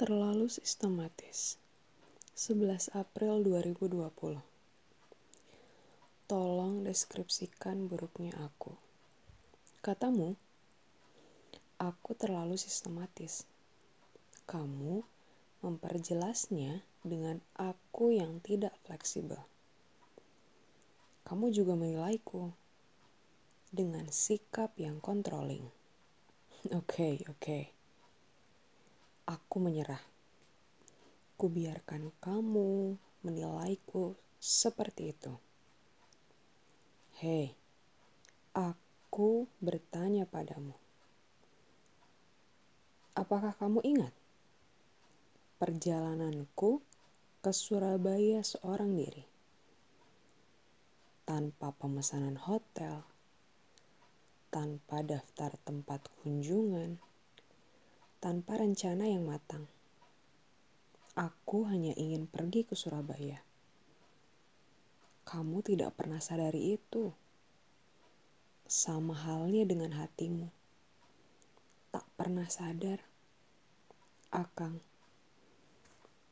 Terlalu sistematis. 11 April 2020. Tolong deskripsikan buruknya aku. Katamu, aku terlalu sistematis. Kamu memperjelasnya dengan aku yang tidak fleksibel. Kamu juga menilaiku dengan sikap yang controlling. Oke, okay, oke. Okay. Aku menyerah. Kubiarkan kamu menilaiku seperti itu. Hei, aku bertanya padamu. Apakah kamu ingat perjalananku ke Surabaya seorang diri? Tanpa pemesanan hotel, tanpa daftar tempat kunjungan, tanpa rencana yang matang. Aku hanya ingin pergi ke Surabaya. Kamu tidak pernah sadari itu. Sama halnya dengan hatimu. Tak pernah sadar. Akang.